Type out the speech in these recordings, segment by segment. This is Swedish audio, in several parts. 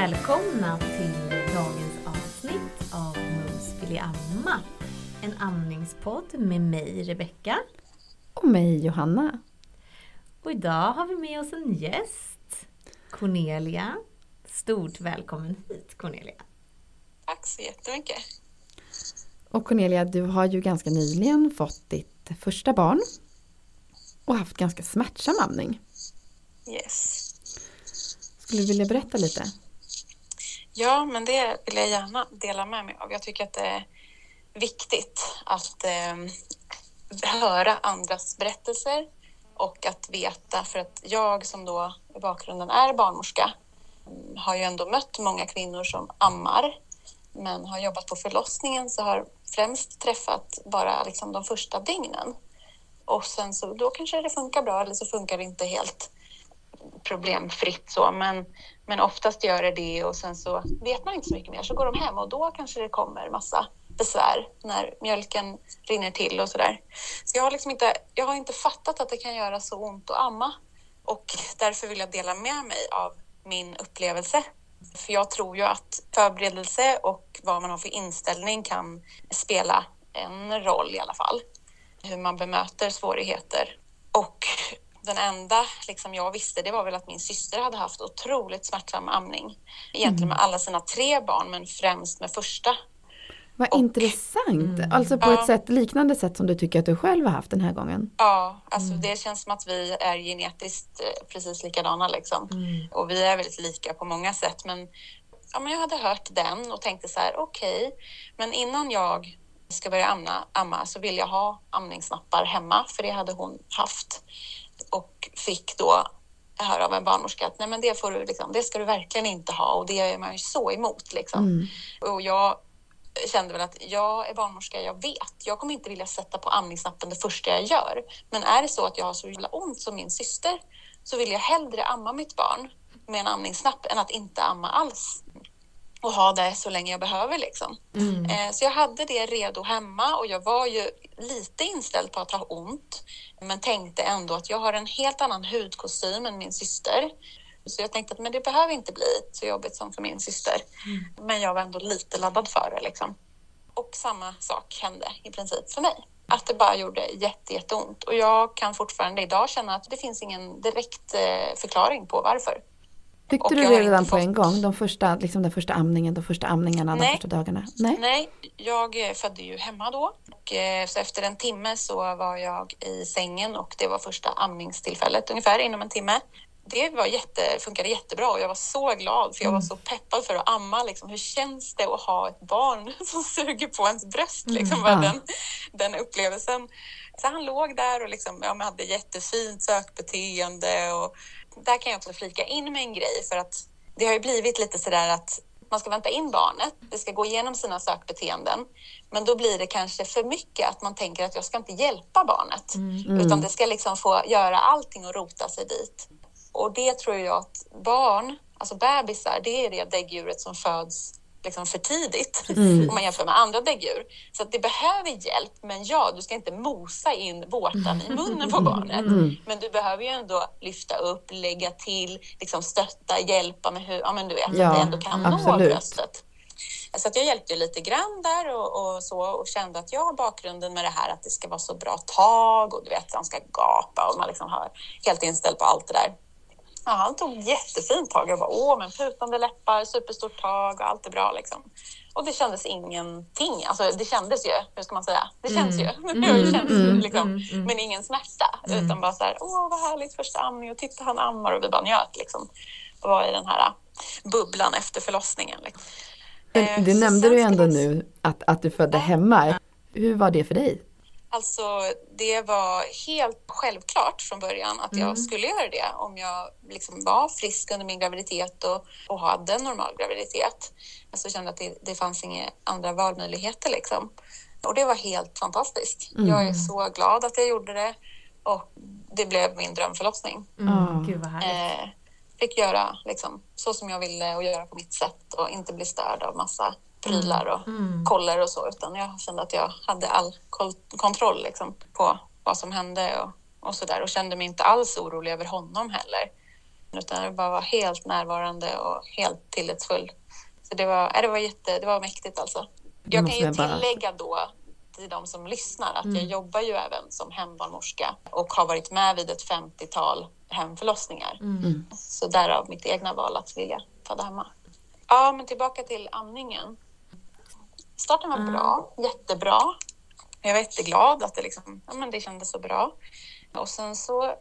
Välkomna till dagens avsnitt av Mums vill amma. En amningspodd med mig Rebecka. Och mig Johanna. Och idag har vi med oss en gäst. Cornelia. Stort välkommen hit Cornelia. Tack så jättemycket. Och Cornelia, du har ju ganska nyligen fått ditt första barn. Och haft ganska smärtsam amning. Yes. Skulle du vilja berätta lite? Ja, men det vill jag gärna dela med mig av. Jag tycker att det är viktigt att eh, höra andras berättelser och att veta, för att jag som då i bakgrunden är barnmorska mm, har ju ändå mött många kvinnor som ammar men har jobbat på förlossningen så har främst träffat bara liksom de första dygnen. Och sen så då kanske det funkar bra eller så funkar det inte helt problemfritt så, men, men oftast gör det det och sen så vet man inte så mycket mer så går de hem och då kanske det kommer massa besvär när mjölken rinner till och sådär. Så jag har liksom inte, jag har inte fattat att det kan göra så ont att amma och därför vill jag dela med mig av min upplevelse. För jag tror ju att förberedelse och vad man har för inställning kan spela en roll i alla fall. Hur man bemöter svårigheter. Och den enda liksom, jag visste det var väl att min syster hade haft otroligt smärtsam amning. Egentligen med alla sina tre barn, men främst med första. Vad Och- intressant! Mm. Alltså på Ja. ett sätt, liknande sätt som du tycker att du själv har haft den här gången. Ja, alltså det känns som att vi är genetiskt eh, precis likadana liksom. Mm. Och vi är väldigt lika på många sätt. Men, ja, men jag hade hört den och tänkte så här, okej, men innan jag ska börja amma, amma så vill jag ha amningsnappar hemma, för det hade hon haft. Och fick då höra av en barnmorska att nej men det, får du, liksom, det ska du verkligen inte ha och det är man ju så emot. Liksom. Mm. Och jag kände väl att jag är barnmorska, jag vet. Jag kommer inte vilja sätta på amningsnappen det första jag gör. Men är det så att jag har så jävla ont som min syster så vill jag hellre amma mitt barn med en amningsnapp än att inte amma alls. Och ha det så länge jag behöver liksom. Mm. Eh, Så jag hade det redo hemma och jag var ju lite inställd på att ha ont. Men tänkte ändå att jag har en helt annan hudkostym än min syster. Så jag tänkte att men det behöver inte bli så jobbigt som för min syster. Men jag var ändå lite laddad för det liksom. Och samma sak hände i princip för mig. Att det bara gjorde jätte, jätteont. Och jag kan fortfarande idag känna att det finns ingen direkt eh, förklaring på varför. Tyckte du det redan på fått- en gång? De första, liksom den första amningen, de första amningarna, de Nej. första dagarna? Nej? Nej, jag eh, födde ju hemma då. Och, eh, så efter en timme så var jag i sängen och det var första amningstillfället ungefär inom en timme. Det var jätte, funkade jättebra och jag var så glad för jag var så peppad för att amma. Liksom. Hur känns det att ha ett barn som suger på ens bröst? Liksom, bara Ja. den, den upplevelsen. Så han låg där och liksom, ja, hade jättefint sökbeteende. Och där kan jag också flika in med en grej för att det har ju blivit lite sådär att man ska vänta in barnet, det ska gå igenom sina sökbeteenden. Men då blir det kanske för mycket att man tänker att jag ska inte hjälpa barnet. Utan det ska liksom få göra allting och rota sig dit. Och det tror jag att barn, alltså bebisar, det är det däggdjuret som föds liksom för tidigt om man jämför med andra däggdjur. Så att det behöver hjälp, men ja, du ska inte mosa in vårtan i munnen på barnet. Men du behöver ju ändå lyfta upp, lägga till, liksom stötta, hjälpa med hur, ja men du vet, Ja, att det ändå kan nå absolut. bröstet. Så jag hjälpte lite grann där och, och så och kände att jag har bakgrunden med det här att det ska vara så bra tag och du vet, han ska gapa och man liksom har helt inställd på allt det där. Ja, han tog jättefint tag. Jag bara, åh, men putande läppar, superstort tag och allt är bra liksom. Och det kändes ingenting. Alltså det kändes ju, hur ska man säga? Det känns ju. Det känns ju liksom. Men ingen smärta. Utan bara så här, åh vad härligt första amning och titta han ammar och vi bara njöt liksom. Och var i den här bubblan efter förlossningen. Liksom. Eh, det så nämnde du ändå nu, att, att du födde hemma. Hur var det för dig? Alltså, det var helt självklart från början att jag skulle göra det om jag liksom var frisk under min graviditet och, och hade en normal graviditet. Så jag kände att det, det fanns inga andra valmöjligheter. Liksom. Och det var helt fantastiskt. Jag är så glad att jag gjorde det och det blev min drömförlossning. Mm. Gud vad härligt. Eh, fick göra liksom, så som jag ville och göra på mitt sätt och inte bli störd av massa prylar och koller och så utan jag kände att jag hade all kontroll liksom, på vad som hände och, och så där och kände mig inte alls orolig över honom heller. utan jag bara var helt närvarande och helt tillitsfull. Så det var, äh, det var, jätte, det var mäktigt alltså. Jag kan ju tillägga då till de som lyssnar att mm. jag jobbar ju även som hembarnmorska och har varit med vid ett 50-tal hemförlossningar. Mm. Så därav mitt egna val att vilja föda hemma. Ja, men tillbaka till amningen. Starten var mm. bra, jättebra. Jag var jätteglad att det, liksom, ja, men det kändes så bra. Och sen så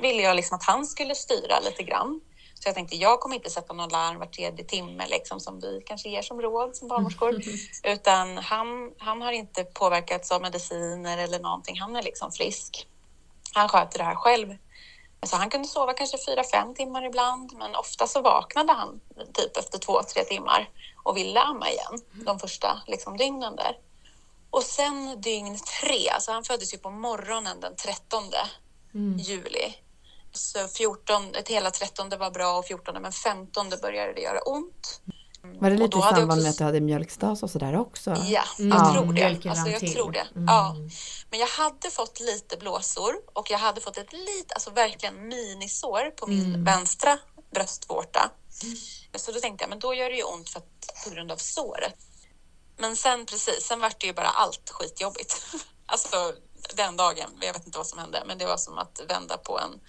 ville jag liksom att han skulle styra lite grann. Så jag tänkte, jag kommer inte sätta någon larm var tredje timme liksom, som vi kanske ger som råd som barnmorskor. Mm. Utan han, han har inte påverkats av mediciner eller någonting. Han är liksom frisk. Han sköter det här själv. Så han kunde sova kanske fyra, fem timmar ibland, men ofta så vaknade han typ efter två, tre timmar och ville amma igen de första liksom, dygnen där. Och sen dygn tre, alltså han föddes ju på morgonen den 13 mm. juli. Så 14, ett hela 13 var bra och 14 men 15 började det göra ont. Var det lite i samband också... med att du hade mjölkstas och sådär också? Ja, mm. jag tror det. Alltså, jag tror det. Mm. Ja. Men jag hade fått lite blåsor och jag hade fått ett litet, alltså verkligen minisår på min mm. vänstra bröstvårta. Så då tänkte jag, men då gör det ju ont för att, på grund av såret. Men sen precis, sen var det ju bara allt skitjobbigt. alltså den dagen, jag vet inte vad som hände, men det var som att vända på en,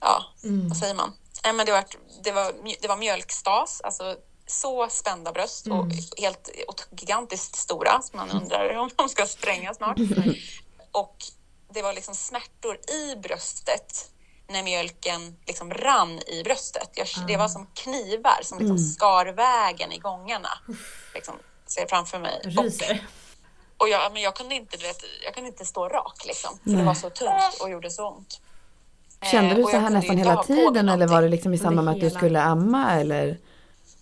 ja, mm. vad säger man? Nej, men det var, det var, det var mjölkstas, alltså så spända bröst och mm. helt och gigantiskt stora så man undrar om de ska spränga snart. och det var liksom smärtor i bröstet när mjölken liksom rann i bröstet. Jag, det var som knivar som liksom mm. skar vägen i gångarna. Liksom, ser framför mig. Ryser. Och, och jag, men jag, kunde inte, du vet, jag kunde inte stå rak liksom, för det var så tungt och gjorde så ont. Kände du eh, så här nästan hela tiden eller var det liksom i samband med att du skulle amma eller?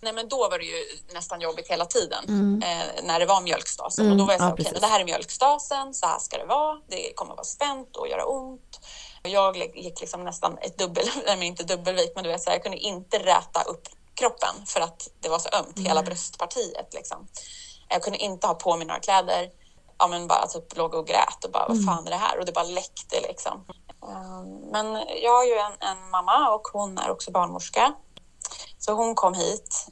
Nej men då var det ju nästan jobbigt hela tiden mm. eh, när det var mjölkstasen. Mm. Och då var jag så ja, okej, okay, det här är mjölkstasen, så här ska det vara. Det kommer att vara spänt och göra ont. Jag gick liksom nästan ett dubbel, nej inte dubbelvikt, men du vet, så här, jag kunde inte räta upp kroppen för att det var så ömt, hela bröstpartiet. Liksom. Jag kunde inte ha på mig några kläder. Ja, men bara typ låg och grät och bara, mm. vad fan är det här? Och det bara läckte liksom. Ehm, men jag har ju en, en mamma och hon är också barnmorska. Så hon kom hit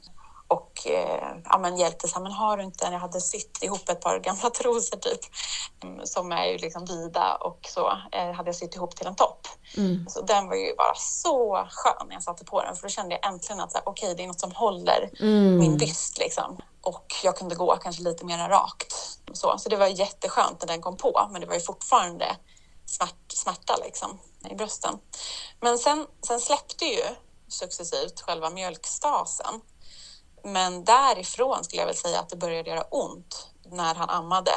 och eh, ja, men hjälpte sig. Men har du inte en? Jag hade sytt ihop ett par gamla trosor typ mm, som är ju liksom vida och så eh, hade jag sytt ihop till en topp. Mm. Så den var ju bara så skön när jag satte på den för då kände jag äntligen att okej, okay, det är något som håller mm. min byst liksom. Och jag kunde gå kanske lite mer rakt. Så, så det var jätteskönt när den kom på, men det var ju fortfarande smärt, smärta liksom i brösten. Men sen, sen släppte ju successivt själva mjölkstasen. Men därifrån skulle jag väl säga att det började göra ont när han ammade.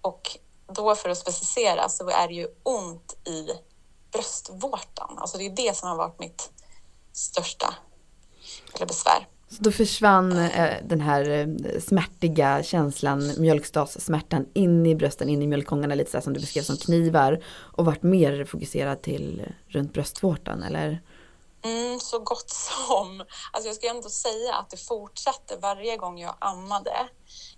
Och då för att specificera så är det ju ont i bröstvårtan. Alltså det är det som har varit mitt största eller besvär. Så då försvann eh, den här eh, smärtiga känslan, mjölkstassmärtan in i brösten, in i mjölkgångarna lite så som du beskrev som knivar och vart mer fokuserad till eh, runt bröstvårtan eller? Mm, så gott som. Alltså jag ska ändå säga att det fortsatte varje gång jag ammade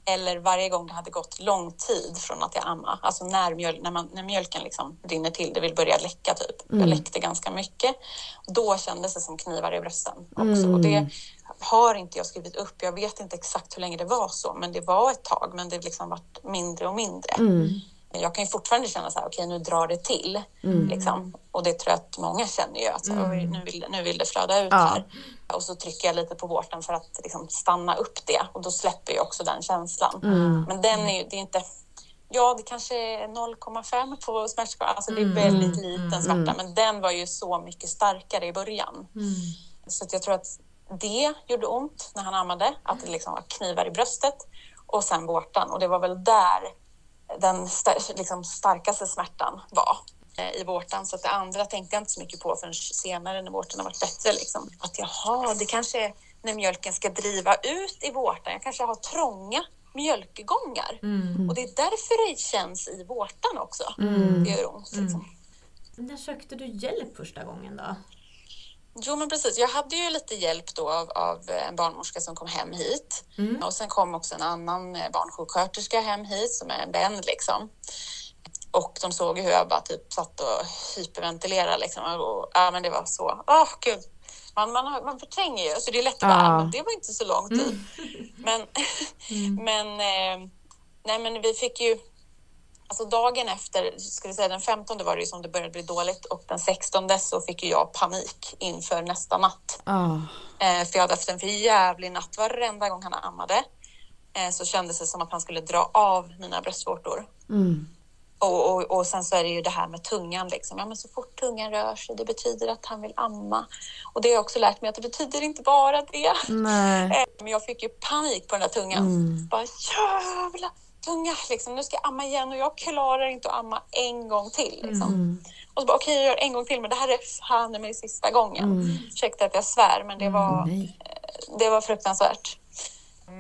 eller varje gång det hade gått lång tid från att jag ammade. Alltså när, mjöl, när, man, när mjölken liksom rinner till, det vill börja läcka typ. Mm. Jag läckte ganska mycket. Då kändes det som knivar i brösten också. Mm. Och det har inte jag skrivit upp. Jag vet inte exakt hur länge det var så, men det var ett tag. Men det liksom varit mindre och mindre. Mm. Jag kan ju fortfarande känna så här, okej okay, nu drar det till. Mm. Liksom. Och det tror jag att många känner ju, att mm. nu, vill, nu vill det flöda ut ja. här. Och så trycker jag lite på vårten för att liksom, stanna upp det och då släpper ju också den känslan. Mm. Men den är ju, det är inte, ja det kanske är 0,5 på smärtskalan, alltså det är mm. väldigt liten mm. smärta, men den var ju så mycket starkare i början. Mm. Så jag tror att det gjorde ont när han ammade, att det liksom var knivar i bröstet och sen vårtan och det var väl där den liksom, starkaste smärtan var eh, i vårtan. Så att det andra tänkte jag inte så mycket på förrän senare när vårtan har varit bättre. Liksom. Att jaha, det kanske är när mjölken ska driva ut i vårtan. Jag kanske har trånga mjölkgångar. Mm. Och det är därför det känns i vårtan också. Mm. Det gör ont. Liksom. Mm. När sökte du hjälp första gången då? Jo, men precis. Jag hade ju lite hjälp då av, av en barnmorska som kom hem hit. Mm. Och sen kom också en annan eh, barnsjuksköterska hem hit som är en vän liksom. Och de såg hur jag bara typ satt och hyperventilerade liksom. Och, ja, men det var så, åh oh, gud, man, man, man förtränger ju, så det är lätt att bara. "Ah, det var inte så lång tid. Men, men, eh, nej, men vi fick ju, alltså dagen efter, vi säga den 15 var det som det började bli dåligt och den 16 så fick jag panik inför nästa natt. Ah, Eh, för jag hade haft en för jävlig natt. Varenda gång han ammade eh, så kändes det som att han skulle dra av mina bröstvårtor. mm, Och, och, och sen så är det ju det här med tungan. Liksom. Ja, men så fort tungan rör sig, det betyder att han vill amma. Och det har jag också lärt mig att det betyder inte bara det. nej. Eh, Men jag fick ju panik på den där tungan. Mm. Bara jävla tunga, liksom. nu ska jag amma igen och jag klarar inte att amma en gång till. Liksom. Mm. Och så bara okej, jag gör en gång till, men det här är fan i mig sista gången. Ursäkta att jag svär, men det var, Mm. Det var fruktansvärt.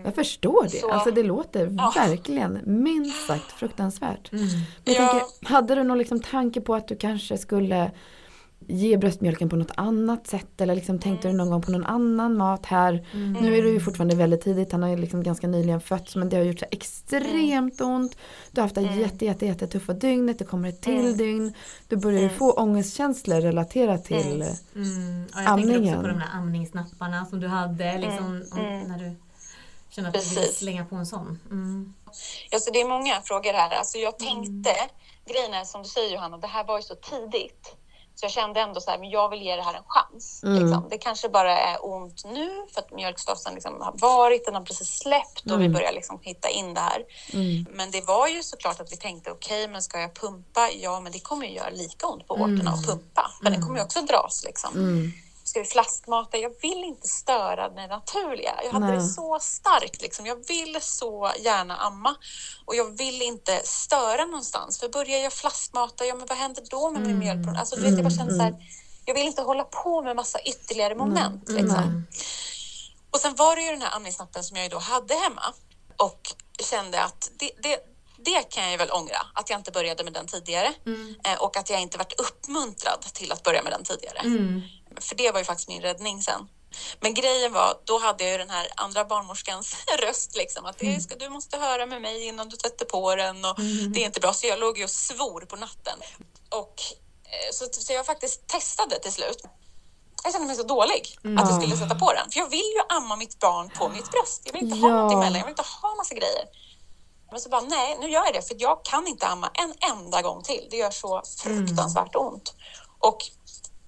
Jag förstår det. Så- Alltså det låter Ja. verkligen minst sagt fruktansvärt. Men jag Ja. tänker, hade du någon liksom tanke på att du kanske skulle ge bröstmjölken på något annat sätt eller liksom tänkte du någon gång på någon annan mat här? Nu är det ju fortfarande väldigt tidigt, han har ju liksom ganska nyligen fötts men det har gjort så extremt ont. Du har haft det jätte, jätte, jätte tuffa dygnet, det kommer ett till dygn. Du börjar ju få ångestkänslor relaterat till Mm. Ja, jag tänker också Amningen. på de där amningsnapparna som du hade liksom, om, när du kände att du ville Precis. slänga på en sån. Mm. Ja, så det är många frågor här. Alltså jag tänkte, grejen är som du säger Johanna, det här var ju så tidigt. Så jag kände ändå så här, men jag vill ge det här en chans. Liksom. Det kanske bara är ont nu för att mjölkstofsen liksom har varit, den har precis släppt och vi börjar liksom hitta in det här. Men det var ju såklart att vi tänkte, okej, men ska jag pumpa? Ja, men det kommer ju göra lika ont på vårtorna att pumpa. För den kommer ju också dras liksom. Ska vi flaskmata? Jag vill inte störa det naturliga. Jag hade Nej. det så starkt. Liksom. Jag vill så gärna amma och jag vill inte störa någonstans. För börjar jag flaskmata, ja men vad händer då med min mjölkproduktion? Alltså, du vet, jag bara kände så här, jag vill inte hålla på med massa ytterligare moment. Liksom. Och sen var det ju den här amningsnappen som jag då hade hemma och kände att det, det, det kan jag väl ångra, att jag inte började med den tidigare eh, och att jag inte varit uppmuntrad till att börja med den tidigare. För det var ju faktiskt min räddning sen. Men grejen var, då hade jag ju den här andra barnmorskans röst liksom att det ska, du måste höra med mig innan du sätter på den och det är inte bra. Så jag låg ju och svor på natten. Och, eh, så, så jag faktiskt testade till slut. Jag kände mig så dålig att jag skulle sätta på den. För jag vill ju amma mitt barn på mitt bröst. Jag vill inte ha Ja. något emellan, jag vill inte ha massa grejer. Men så bara, nej, nu gör jag det för jag kan inte amma en enda gång till. Det gör så fruktansvärt ont. Och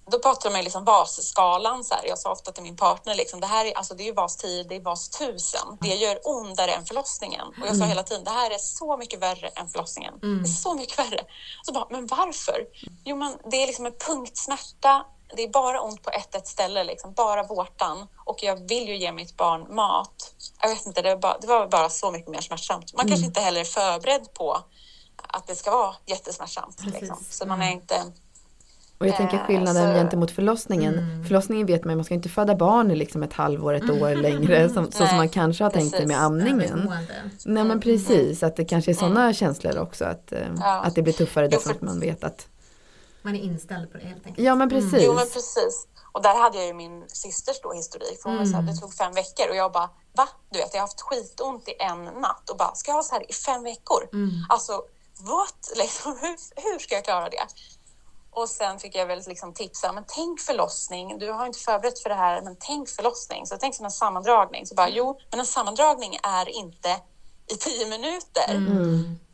då pratar de om liksom VAS-skalan. Så här. Jag sa ofta till min partner, liksom, det här är, alltså, det är ju VAS 10, det är VAS 1000. Det gör ondare än förlossningen. Och jag sa hela tiden, det här är så mycket värre än förlossningen. Det är så mycket värre. Så bara, men varför? Jo, men det är liksom en punktsmärta. Det är bara ont på ett, ett ställe, liksom, bara vårtan. Och jag vill ju ge mitt barn mat. Jag vet inte, det var bara, det var bara så mycket mer smärtsamt. Man kanske inte heller är förberedd på att det ska vara jättesmärtsamt. Liksom. Så man är inte... Och jag tänker Eh, skillnaden så- gentemot förlossningen. Förlossningen vet man man ska inte föda barn i liksom ett halvår, ett år längre som, så som man kanske har tänkt sig med precis. amningen. Övergående. Nej men precis, att det kanske är sådana känslor också. Att, eh, Ja. att det blir tuffare därför för- att man vet att Man är inställd på det helt enkelt. Ja men precis. Jo, men precis. Och där hade jag ju min systers då historik. För hon var så här, det tog fem veckor och jag bara, va? Du vet, jag har haft skitont i en natt och bara, ska jag ha så här i fem veckor? Alltså, what? Liksom, hur, hur ska jag klara det? Och sen fick jag väl liksom tipsa, men tänk förlossning. Du har inte förberett för det här, men tänk förlossning. Så tänk som en sammandragning. Så bara, jo, men en sammandragning är inte i tio minuter.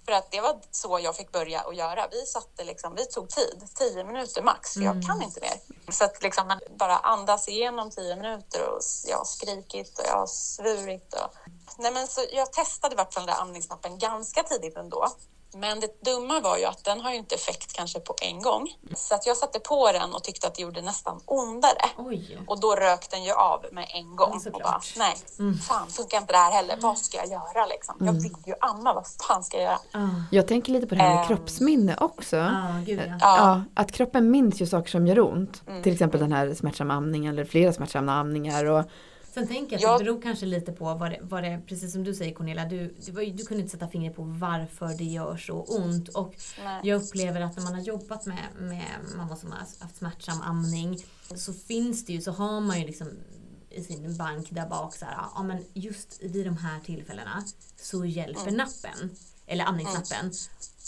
För att det var så jag fick börja att göra. Vi satte liksom, vi tog tid, tio minuter max, för jag kan inte mer. Så att liksom man bara andas igenom tio minuter och jag har skrikit och jag har svurit. Och... Nej, men så jag testade i vart fall den där amningsnappen ganska tidigt ändå. Men det dumma var ju att den har ju inte effekt kanske på en gång. Så att jag satte på den och tyckte att det gjorde nästan ondare. Oj. Och då rök den ju av med en gång. Ja, och bara, nej, fan funkar inte det här heller. Vad ska jag göra liksom? Jag vill ju amma, vad fan ska jag göra? Ah, Jag tänker lite på det här med Ehm. kroppsminne också. ah, gud ja. Ja, att kroppen minns ju saker som gör ont. Mm. Till exempel den här smärtsamma amningen eller flera smärtsamma amningar. Och, Sen tänker jag att det beror kanske lite på vad det, vad det precis som du säger Cornelia, du, ju- du kunde inte sätta fingret på varför det gör så ont. Och Nej. jag upplever att när man har jobbat med, med mamma som har haft smärtsam amning så finns det ju, så har man ju liksom i sin bank där bak så här, ja men just vid de här tillfällena så hjälper nappen, eller amningsnappen.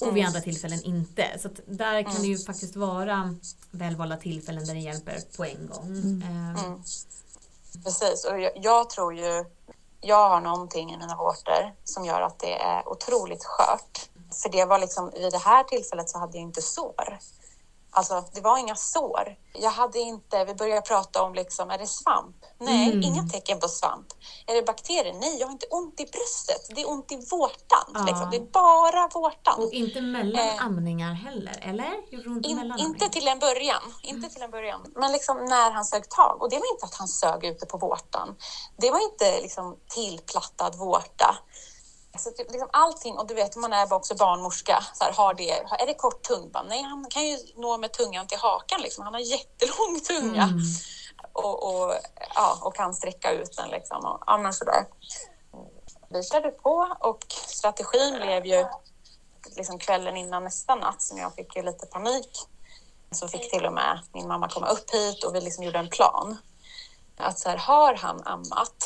och vid andra tillfällen inte. Så att där kan det ju faktiskt vara välvalda tillfällen där det hjälper på en gång. Eh, Precis, och jag, jag tror ju... Jag har någonting i mina vårtor som gör att det är otroligt skört. För det var liksom, vid det här tillfället så hade jag inte sår. Alltså, det var inga sår. Jag hade inte, vi började prata om liksom, är det svamp? Nej, Mm. inga tecken på svamp. Är det bakterier? Nej, jag har inte ont i bröstet. Det är ont i vårtan. Ja. Liksom. Det är bara vårtan. Och inte mellan Eh, amningar heller, eller? Ont In, inte till en början. Inte till en början. Men liksom när han sög tag. Och det var inte att han sög ute på vårtan. Det var inte liksom tillplattad vårta. Så att det- liksom allting, och du vet man är också barnmorska, så här, har det, är det kort tung? Bara, Nej, han kan ju nå med tungan till hakan liksom. Han har jättelång tunga. Mm. Och, och, ja, och kan sträcka ut den liksom. Och, ja, men sådär. Vi körde på och strategin blev ju liksom kvällen innan nästa natt som jag fick ju lite panik. Så fick till och med min mamma komma upp hit och vi liksom gjorde en plan. Att så här, har han ammat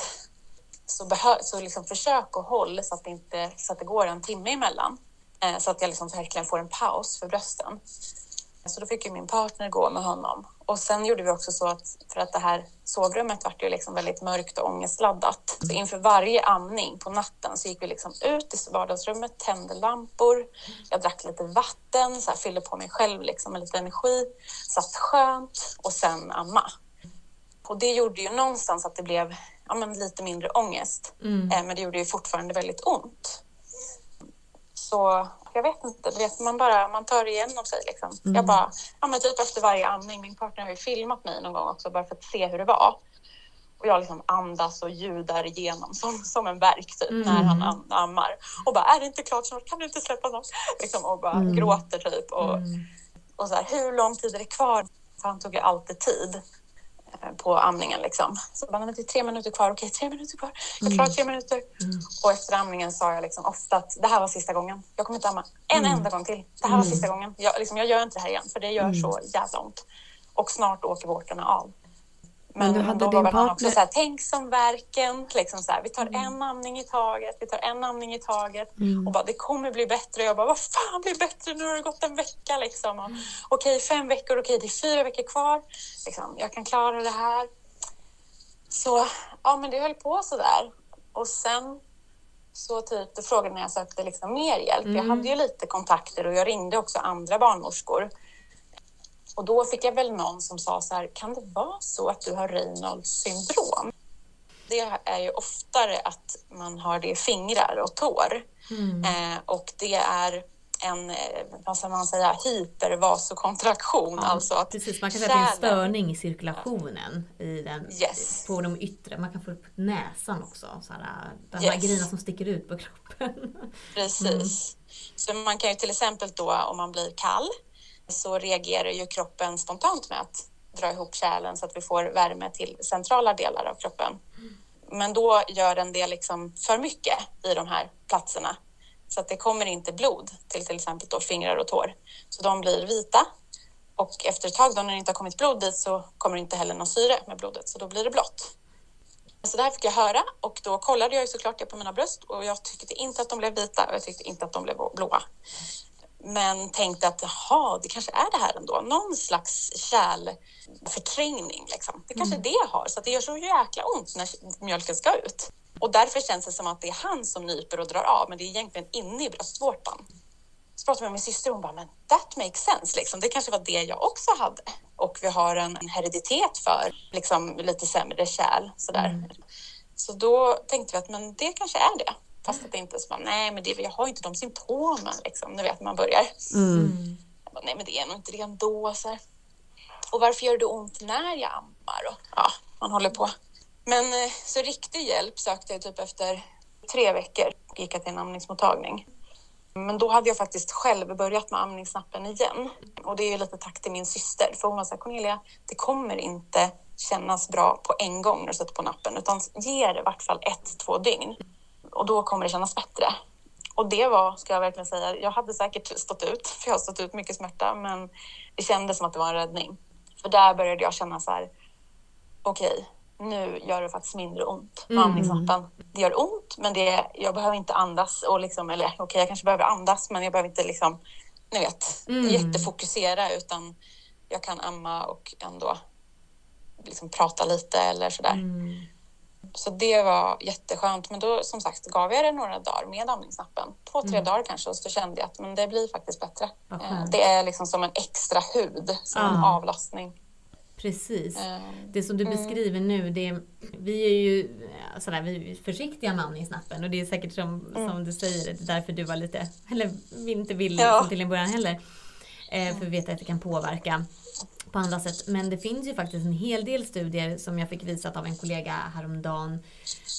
så, behö- så liksom försök och håll så att, det inte, så att det går en timme emellan. Eh, så att jag liksom verkligen får en paus för brösten. Så då fick ju min partner gå med honom. Och sen gjorde vi också så att, för att det här sovrummet vart ju liksom väldigt mörkt och ångestladdat. Så inför varje amning på natten så gick vi liksom ut i vardagsrummet, tände lampor. Jag drack lite vatten, så här, fyllde på mig själv liksom med lite energi. Satt skönt och sen amma. Och det gjorde ju någonstans att det blev ja, men lite mindre ångest. Mm. Eh, men det gjorde ju fortfarande väldigt ont. Så jag vet inte, du vet, man, bara, man tar igenom sig. Liksom. Jag bara, ja, men typ efter varje amning, min partner har ju filmat mig någon gång också bara för att se hur det var. Och jag liksom andas och ljudar igenom som, som en verk typ, när han am- ammar. Och bara, är det inte klart snart? Kan du inte släppa något? Liksom, och bara gråter typ. Och, Mm. och så här, hur lång tid är det kvar? För han tog ju alltid tid på amningen liksom. Så bara, "Nej, men det är tre minuter kvar. Okej, tre minuter kvar. Jag klarar tre minuter. Och efter amningen sa jag liksom ofta att det här var sista gången. Jag kommer inte amma en enda gång till. Det här var sista gången. Jag, liksom, jag gör inte det här igen för det gör så jävla ont. Och snart åker vårtorna av. Men du hade då var han också partner- så här, tänk som verken. Liksom så här, vi tar en amning i taget, vi tar en amning i taget. Och bara, det kommer bli bättre. Jag bara, vad fan blir bättre? Nu har det gått en vecka liksom. Och, Okej, fem veckor, okej, det är fyra veckor kvar. Liksom, jag kan klara det här. Så ja, men det höll på så där. Och sen så typ, då frågade när jag sökte liksom mer hjälp. Jag hade ju lite kontakter och jag ringde också andra barnmorskor. Och då fick jag väl någon som sa så här, kan det vara så att du har Reynolds syndrom? Det är ju oftare att man har det i fingrar och tår. Eh, och det är en, eh, vad ska man säga, hypervasokontraktion. alltså att Precis, man kan säga att det är en störning i cirkulationen i den, Yes. på de yttre. Man kan få upp näsan också. Så här, de här Yes. grejerna som sticker ut på kroppen. Precis. Så man kan ju till exempel då om man blir kall så reagerar ju kroppen spontant med att dra ihop kärlen så att vi får värme till centrala delar av kroppen. Men då gör den det liksom för mycket i de här platserna så att det kommer inte blod till till exempel då fingrar och tår. Så de blir vita och efter ett tag då när det inte har kommit blod dit så kommer det inte heller någon syre med blodet så då blir det blått. Så det här fick jag höra och då kollade jag ju såklart det på mina bröst och jag tyckte inte att de blev vita och jag tyckte inte att de blev blåa. Men tänkte att jaha, det kanske är det här ändå. Någon slags kärlförträngning liksom. Det kanske är det har. Så det gör så jäkla ont när mjölken ska ut. Och därför känns det som att det är han som nyper och drar av, men det är egentligen inne i bröstvårtan. Så pratade jag med min syster och hon bara, men that makes sense. Liksom. Det kanske var det jag också hade. Och vi har en, hereditet för liksom, lite sämre kärl. Sådär. Så då tänkte vi att men det kanske är det. Fast att det inte så bara, nej men det, jag har ju inte de symptomen liksom. Ni vet, man börjar. Jag bara, nej men det är nog inte det ändå. Så här. Och varför gör det ont när jag ammar? Och, ja, man håller på. Men eh, så riktig hjälp sökte jag typ efter tre veckor. Gick jag till en amningsmottagning. Men då hade jag faktiskt själv börjat med amningsnappen igen. Och det är ju lite tack till min syster. För hon var så här, Cornelia, det kommer inte kännas bra på en gång när du sätter på nappen. Utan ge det i vart fall ett, två dygn. Och då kommer det kännas bättre. Och det var, ska jag verkligen säga, jag hade säkert stått ut, för jag har stått ut mycket smärta, men det kändes som att det var en räddning. För där började jag känna så här, okej, nu gör det faktiskt mindre ont med andningsnappen. Det gör ont, men det, jag behöver inte andas. Och liksom, eller okej, okay, jag kanske behöver andas, men jag behöver inte liksom, ni vet, mm. jättefokusera utan jag kan amma och ändå liksom prata lite eller sådär. Mm. Så det var jätteskönt. Men då som sagt gav jag det några dagar med amningsnappen. Två, tre mm. dagar kanske och så kände jag att men det blir faktiskt bättre. Okay. Det är liksom som en extra hud, som ah. en avlastning. Precis. Mm. Det som du mm. beskriver nu, det vi är ju sådär, vi är försiktiga med amningsnappen och det är säkert som, mm. som du säger, det är därför du var lite, eller inte vill ja. liksom till en början heller. Eh, för vi vet att det kan påverka på andra sätt. Men det finns ju faktiskt en hel del studier som jag fick visat av en kollega häromdagen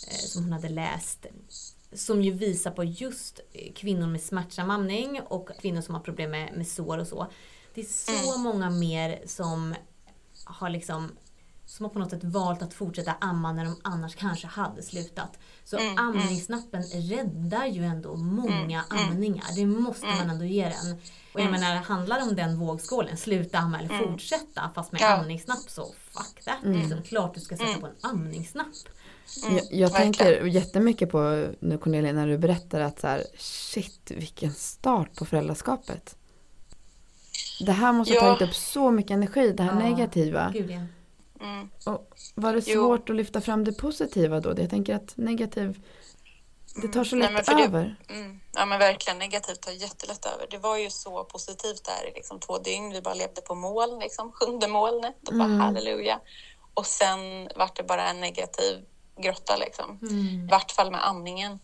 eh, som hon hade läst som ju visar på just kvinnor med smärtsam amning och kvinnor som har problem med, med sår och så. Det är så mm. många mer som har liksom som har på något sätt valt att fortsätta amma när de annars kanske hade slutat. Så mm, mm. amningsnappen räddar ju ändå många mm, mm. amningar. Det måste man mm. ändå ge den. Och jag menar, handlar det om den vågskålen, sluta amma eller fortsätta fast med ja. amningsnapp så fuck that. Mm. Liksom, klart du ska sätta på en amningsnapp. Jag, jag tänker jättemycket på nu Cornelia när du berättar att så här, shit vilken start på föräldraskapet. Det här måste ha tagit upp så mycket energi, det här ja. negativa. Gud, ja. Mm. Och var det svårt jo. att lyfta fram det positiva då? Jag tänker att negativ, det tar så lätt Nej, det, över. Mm, ja men verkligen, negativt tar jättelätt över. Det var ju så positivt där i liksom två dygn. Vi bara levde på moln, liksom, sjunde molnet och bara mm. halleluja. Och sen vart det bara en negativ grotta liksom. Mm. I vart fall med amningen.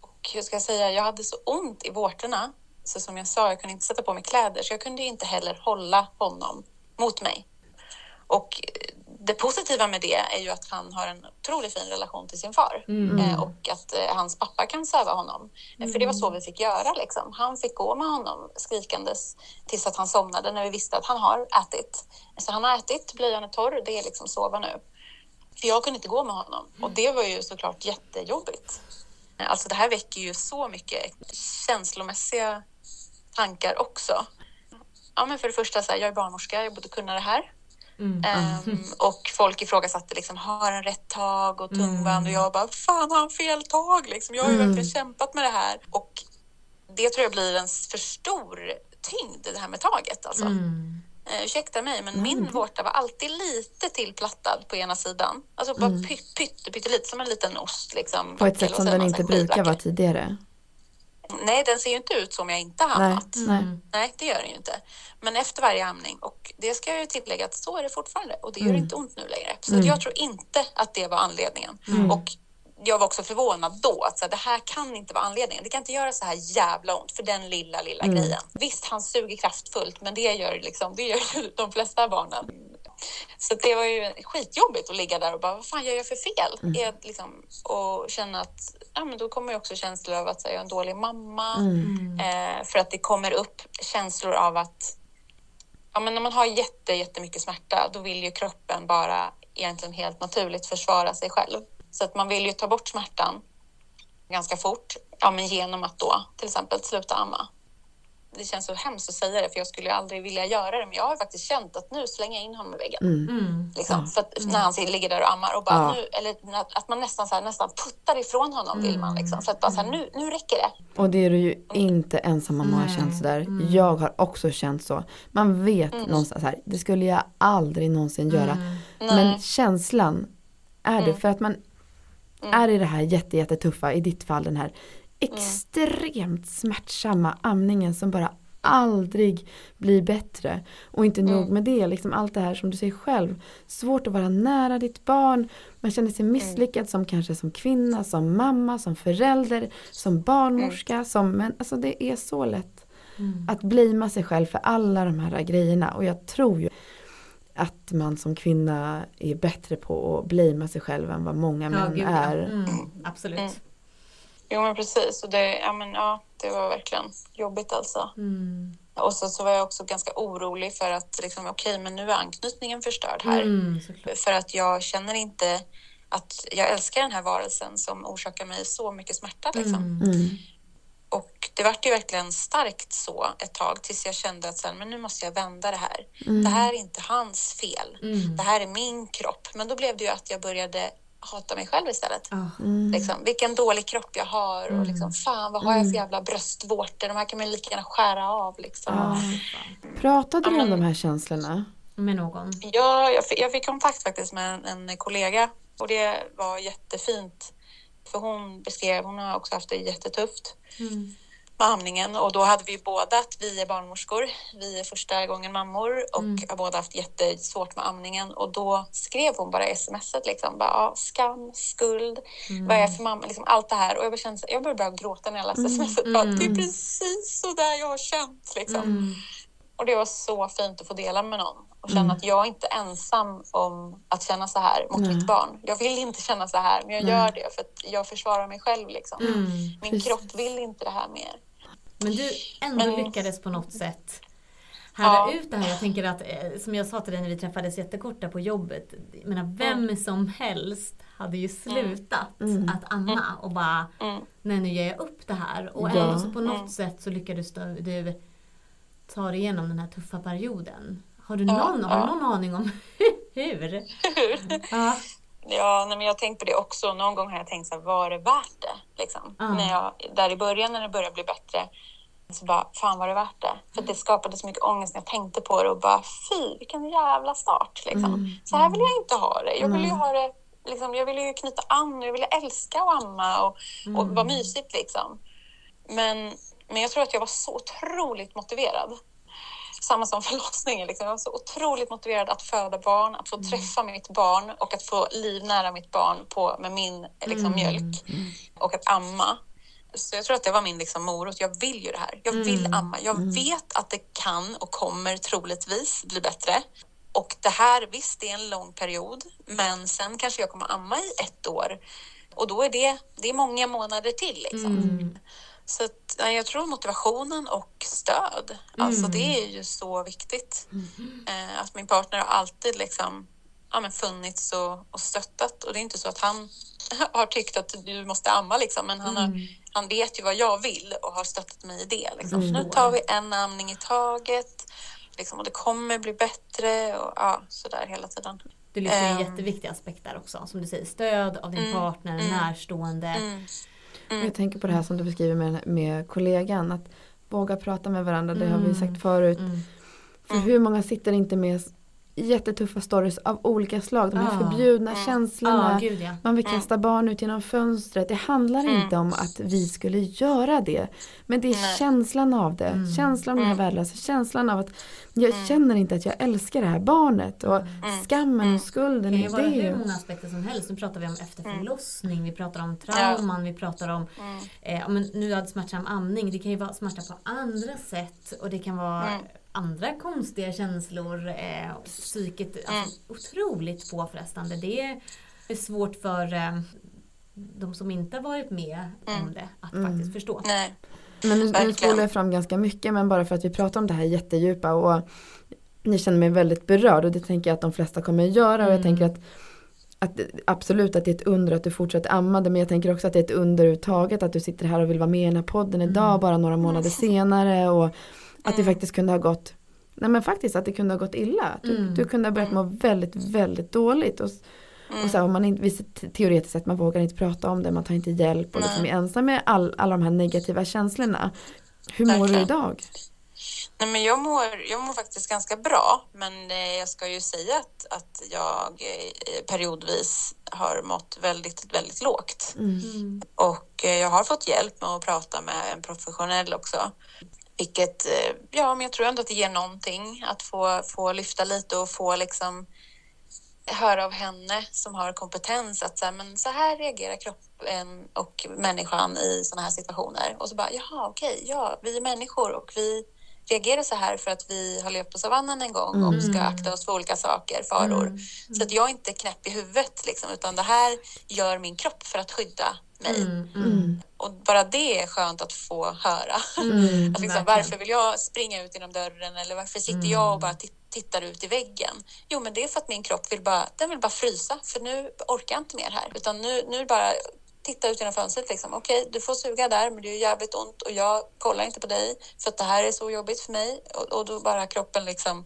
Och jag ska säga, jag hade så ont i vårtorna. Så som jag sa, jag kunde inte sätta på mig kläder så jag kunde inte heller hålla honom mot mig. Och det positiva med det är ju att han har en otroligt fin relation till sin far mm. Eh, och att eh, hans pappa kan söva honom. Mm. För det var så vi fick göra. Liksom. Han fick gå med honom skrikandes tills att han somnade när vi visste att han har ätit. Så han har ätit, blöjan är torr, det är liksom sova nu. För jag kunde inte gå med honom och det var ju såklart jättejobbigt. Alltså det här väcker ju så mycket känslomässiga tankar också. Ja, men för det första, så här, jag är barnmorska, jag borde kunna det här. Mm. Um, och folk ifrågasatte liksom, har han rätt tag och tungband? Mm. Och jag bara, fan har han fel tag? Liksom, jag har ju mm. verkligen kämpat med det här. Och det tror jag blir en för stor tyngd, det här med taget. Alltså. Mm. Uh, ursäkta mig, men min mm. vårta var alltid lite tillplattad på ena sidan. Alltså bara mm. pytt, pytte, pyttelite, som en liten ost. Liksom, på ett sätt som den inte brukar vara tidigare. Nej, den ser ju inte ut som jag inte har ammat. Nej, nej. Mm. nej, det gör den ju inte. Men efter varje amning, och det ska jag ju tillägga att så är det fortfarande och det gör mm. inte ont nu längre. Så mm. jag tror inte att det var anledningen. Mm. Och jag var också förvånad då att så här, det här kan inte vara anledningen. Det kan inte göra så här jävla ont för den lilla, lilla mm. grejen. Visst, han suger kraftfullt, men det gör, liksom, det gör ju de flesta barnen. Så det var ju skitjobbigt att ligga där och bara, vad fan gör jag för fel? Mm. Jag, liksom, och känna att, ja men då kommer ju också känslor av att här, jag är en dålig mamma. Mm. Eh, för att det kommer upp känslor av att, ja men när man har jätte, jättemycket smärta, då vill ju kroppen bara egentligen helt naturligt försvara sig själv. Så att man vill ju ta bort smärtan ganska fort, ja men genom att då till exempel sluta amma det känns så hemskt att säga det för jag skulle aldrig vilja göra det men jag har faktiskt känt att nu slänger jag in honom i väggen. Mm. mm. Liksom, ja. för att, när han ligger där och ammar och bara ja. nu, eller att man nästan, så här, nästan puttar ifrån honom mm. vill man liksom. För att bara så här, nu, nu räcker det. Och det är du ju inte ensam om att ha känt sådär. Mm. Jag har också känt så. Man vet mm. någonstans här, det skulle jag aldrig någonsin göra. Mm. Men känslan är det för att man är i det här jätte, jättetuffa, i ditt fall den här extremt smärtsamma amningen som bara aldrig blir bättre. Och inte mm. nog med det, liksom allt det här som du säger själv. Svårt att vara nära ditt barn. Man känner sig misslyckad mm. som kanske som kvinna, som mamma, som förälder, som barnmorska. Mm. Som, men alltså det är så lätt mm. att blima sig själv för alla de här grejerna. Och jag tror ju att man som kvinna är bättre på att blima sig själv än vad många män gud, är. Ja. Mm, absolut. Jo men precis, och det, ja, men, ja, det var verkligen jobbigt alltså. Mm. Och så, så var jag också ganska orolig för att liksom, okej, okay, men nu är anknytningen förstörd här. Mm, för att jag känner inte att jag älskar den här varelsen som orsakar mig så mycket smärta. Liksom. Mm. mm. Och det vart ju verkligen starkt så ett tag tills jag kände att så här, men nu måste jag vända det här. Mm. Det här är inte hans fel. Mm. Det här är min kropp. Men då blev det ju att jag började hata mig själv istället. Mm. Liksom, vilken dålig kropp jag har och mm. liksom, fan vad har jag för mm. jävla bröstvårtor? De här kan man lika gärna skära av. Liksom. Mm. Pratade du om de här känslorna? Med någon? Ja, jag fick, jag fick kontakt faktiskt med en, en kollega och det var jättefint. För hon beskrev, hon har också haft det jättetufft. Mm med amningen och då hade vi båda att vi är barnmorskor. Vi är första gången mammor och mm. har båda haft jättesvårt med amningen och då skrev hon bara smset liksom bara ah, skam, skuld, mm. vad är jag för mamma, liksom allt det här och jag, kände, jag började bara gråta när jag läste mm. smset. Bara, det är mm. precis så där jag har känt liksom. Mm. Och det var så fint att få dela med någon och känna mm. att jag är inte ensam om att känna så här mot Nej. mitt barn. Jag vill inte känna så här, men jag Nej. gör det för att jag försvarar mig själv. Liksom. Mm. Min Precis. kropp vill inte det här mer. Men du ändå men... lyckades på något sätt härda ja. ut det här. Jag tänker att, eh, som jag sa till dig när vi träffades jättekort där på jobbet. Jag menar, vem mm. som helst hade ju slutat mm. att amma mm. och bara, mm. nej nu ger jag upp det här. Och ja. ändå så på något mm. sätt så lyckades du ta dig igenom den här tuffa perioden. Har du någon, ja, har du någon aning om hur? hur? ja. Ja, men jag har tänkt på det också. Någon gång har jag tänkt så här, var det värt det? Liksom. Mm. När jag, där i början när det började bli bättre så bara, fan var det värt det? För det skapade så mycket ångest när jag tänkte på det och bara, fy vilken jävla start. Liksom. Mm. Så här vill jag inte ha det. Jag vill ju ha det, liksom, jag vill ju knyta an och jag vill älska att amma och, mm. och vara mysigt liksom. Men, men jag tror att jag var så otroligt motiverad samma som förlossningen. Liksom. Jag var så otroligt motiverad att föda barn, att få mm. träffa mitt barn och att få livnära mitt barn på, med min liksom, mm. mjölk och att amma. Så jag tror att det var min liksom, morot. Jag vill ju det här. Jag vill mm. amma. Jag mm. vet att det kan och kommer troligtvis bli bättre. Och det här, visst, det är en lång period, men sen kanske jag kommer amma i ett år. Och då är det, det är många månader till. Liksom. Mm. Så att, jag tror motivationen och stöd, mm. alltså det är ju så viktigt. Mm. Eh, att min partner har alltid liksom, ja, men funnits och, och stöttat och det är inte så att han har tyckt att du måste amma liksom, men han, har, mm. han vet ju vad jag vill och har stöttat mig i det. Liksom. Mm. Nu tar vi en amning i taget liksom, och det kommer bli bättre och ja, sådär hela tiden. Du lyfter en um, jätteviktig aspekt där också, som du säger, stöd av din mm, partner, närstående. Mm. Jag tänker på det här som du beskriver med, med kollegan. Att våga prata med varandra, det har vi sagt mm. förut. Mm. För hur många sitter inte med jättetuffa stories av olika slag. De här ah. förbjudna mm. känslorna. Ah, gud, ja. Man vill kasta barn ut genom fönstret. Det handlar mm. inte om att vi skulle göra det. Men det är Nej. känslan av det. Mm. Känslan av mm. den här värdelösa. Känslan av att jag mm. känner inte att jag älskar det här barnet. Och mm. skammen och skulden. Det kan vara hur många aspekter som helst. Nu pratar vi om efter förlossning. Vi pratar om trauman. Vi pratar om eh, men nu hade smärtsam amning. Det kan ju vara smärta på andra sätt. Och det kan vara andra konstiga känslor. Eh, psyket, alltså, mm. otroligt påfrestande. Det är svårt för eh, de som inte har varit med mm. om det att mm. faktiskt förstå. Nej. Men nu, nu spolar jag fram ganska mycket men bara för att vi pratar om det här jättedjupa och ni känner mig väldigt berörd och det tänker jag att de flesta kommer att göra och jag mm. tänker att att, absolut att det är ett under att du fortsätter amma det men jag tänker också att det är ett under överhuvudtaget att du sitter här och vill vara med i den här podden idag mm. bara några månader senare och att det mm. faktiskt kunde ha gått Nej men faktiskt att det kunde ha gått illa. Du, mm. du kunde ha börjat må väldigt, väldigt dåligt. Och, mm. och så här, om man inte, teoretiskt sett, man vågar inte prata om det, man tar inte hjälp och liksom är ensam med all, alla de här negativa känslorna. Hur mår du idag? Nej, men jag, mår, jag mår faktiskt ganska bra, men eh, jag ska ju säga att, att jag eh, periodvis har mått väldigt, väldigt lågt. Mm. Och eh, jag har fått hjälp med att prata med en professionell också. Vilket, eh, ja, men jag tror ändå att det ger någonting att få, få lyfta lite och få liksom höra av henne som har kompetens att så här, men så här reagerar kroppen och människan i sådana här situationer. Och så bara, jaha, okej, ja, vi är människor och vi reagerar så här för att vi har levt på savannen en gång och ska mm. akta oss för olika saker, faror. Mm. Så att jag är inte knäpp i huvudet, liksom, utan det här gör min kropp för att skydda mig. Mm, mm. Och bara det är skönt att få höra. Mm, att liksom, varför vill jag springa ut genom dörren eller varför sitter jag och bara tittar ut i väggen? Jo, men det är för att min kropp vill bara, den vill bara frysa för nu orkar jag inte mer här utan nu, nu bara titta ut genom fönstret. Liksom. Okej, okay, du får suga där, men det är jävligt ont och jag kollar inte på dig för att det här är så jobbigt för mig. Och, och då bara kroppen liksom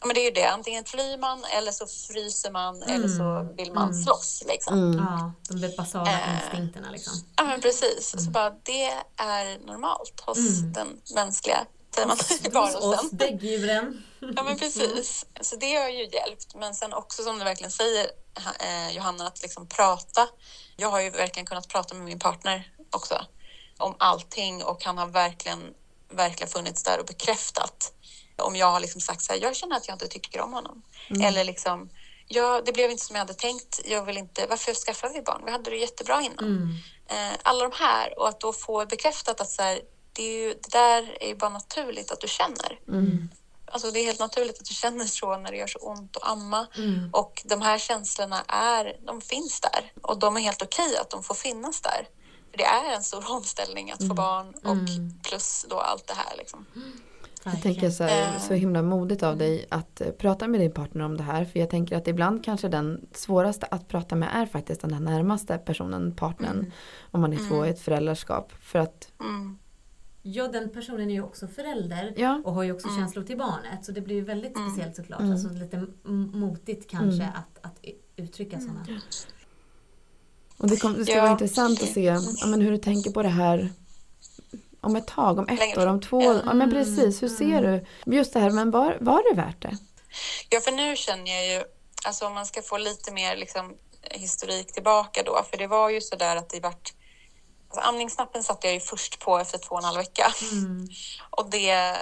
Ja, men det är ju det. Antingen flyr man eller så fryser man mm. eller så vill man mm. slåss. Liksom. Mm. Ja, de basala eh, instinkterna. Liksom. Ja, men precis. Så mm. bara, det är normalt hos mm. den mänskliga säger man, varelsen. Hos oss däggdjuren. ja, men precis. Så det har ju hjälpt. Men sen också som du verkligen säger, eh, Johanna, att liksom prata. Jag har ju verkligen kunnat prata med min partner också om allting och han har verkligen, verkligen funnits där och bekräftat om jag har liksom sagt så här, jag känner att jag inte tycker om honom. Mm. Eller liksom, ja, det blev inte som jag hade tänkt. Jag vill inte, varför skaffade vi barn? Vi hade det jättebra innan. Mm. Eh, alla de här och att då få bekräftat att så här, det, är ju, det där är ju bara naturligt att du känner. Mm. Alltså det är helt naturligt att du känner så när det gör så ont att amma. Mm. Och de här känslorna är, de finns där och de är helt okej att de får finnas där. För det är en stor omställning att få mm. barn och mm. plus då allt det här. Liksom. Jag tänker så, här, så himla modigt av dig att uh, prata med din partner om det här. För jag tänker att ibland kanske den svåraste att prata med är faktiskt den här närmaste personen, partnern. Mm. Om man är mm. två i ett föräldraskap. För att mm. Ja, den personen är ju också förälder ja. och har ju också mm. känslor till barnet. Så det blir ju väldigt mm. speciellt såklart. Mm. Alltså lite motigt kanske mm. att, att uttrycka mm. sådana. Och det, kom, det ska ja. vara intressant att se ja, men hur du tänker på det här om ett tag, om ett Längre. år, om två år. Ja men precis, hur ser du? Just det här, men var, var det värt det? Ja, för nu känner jag ju, alltså om man ska få lite mer liksom, historik tillbaka då, för det var ju så där att det vart Alltså, amningsnappen satte jag ju först på efter två och en halv vecka. Mm. Och det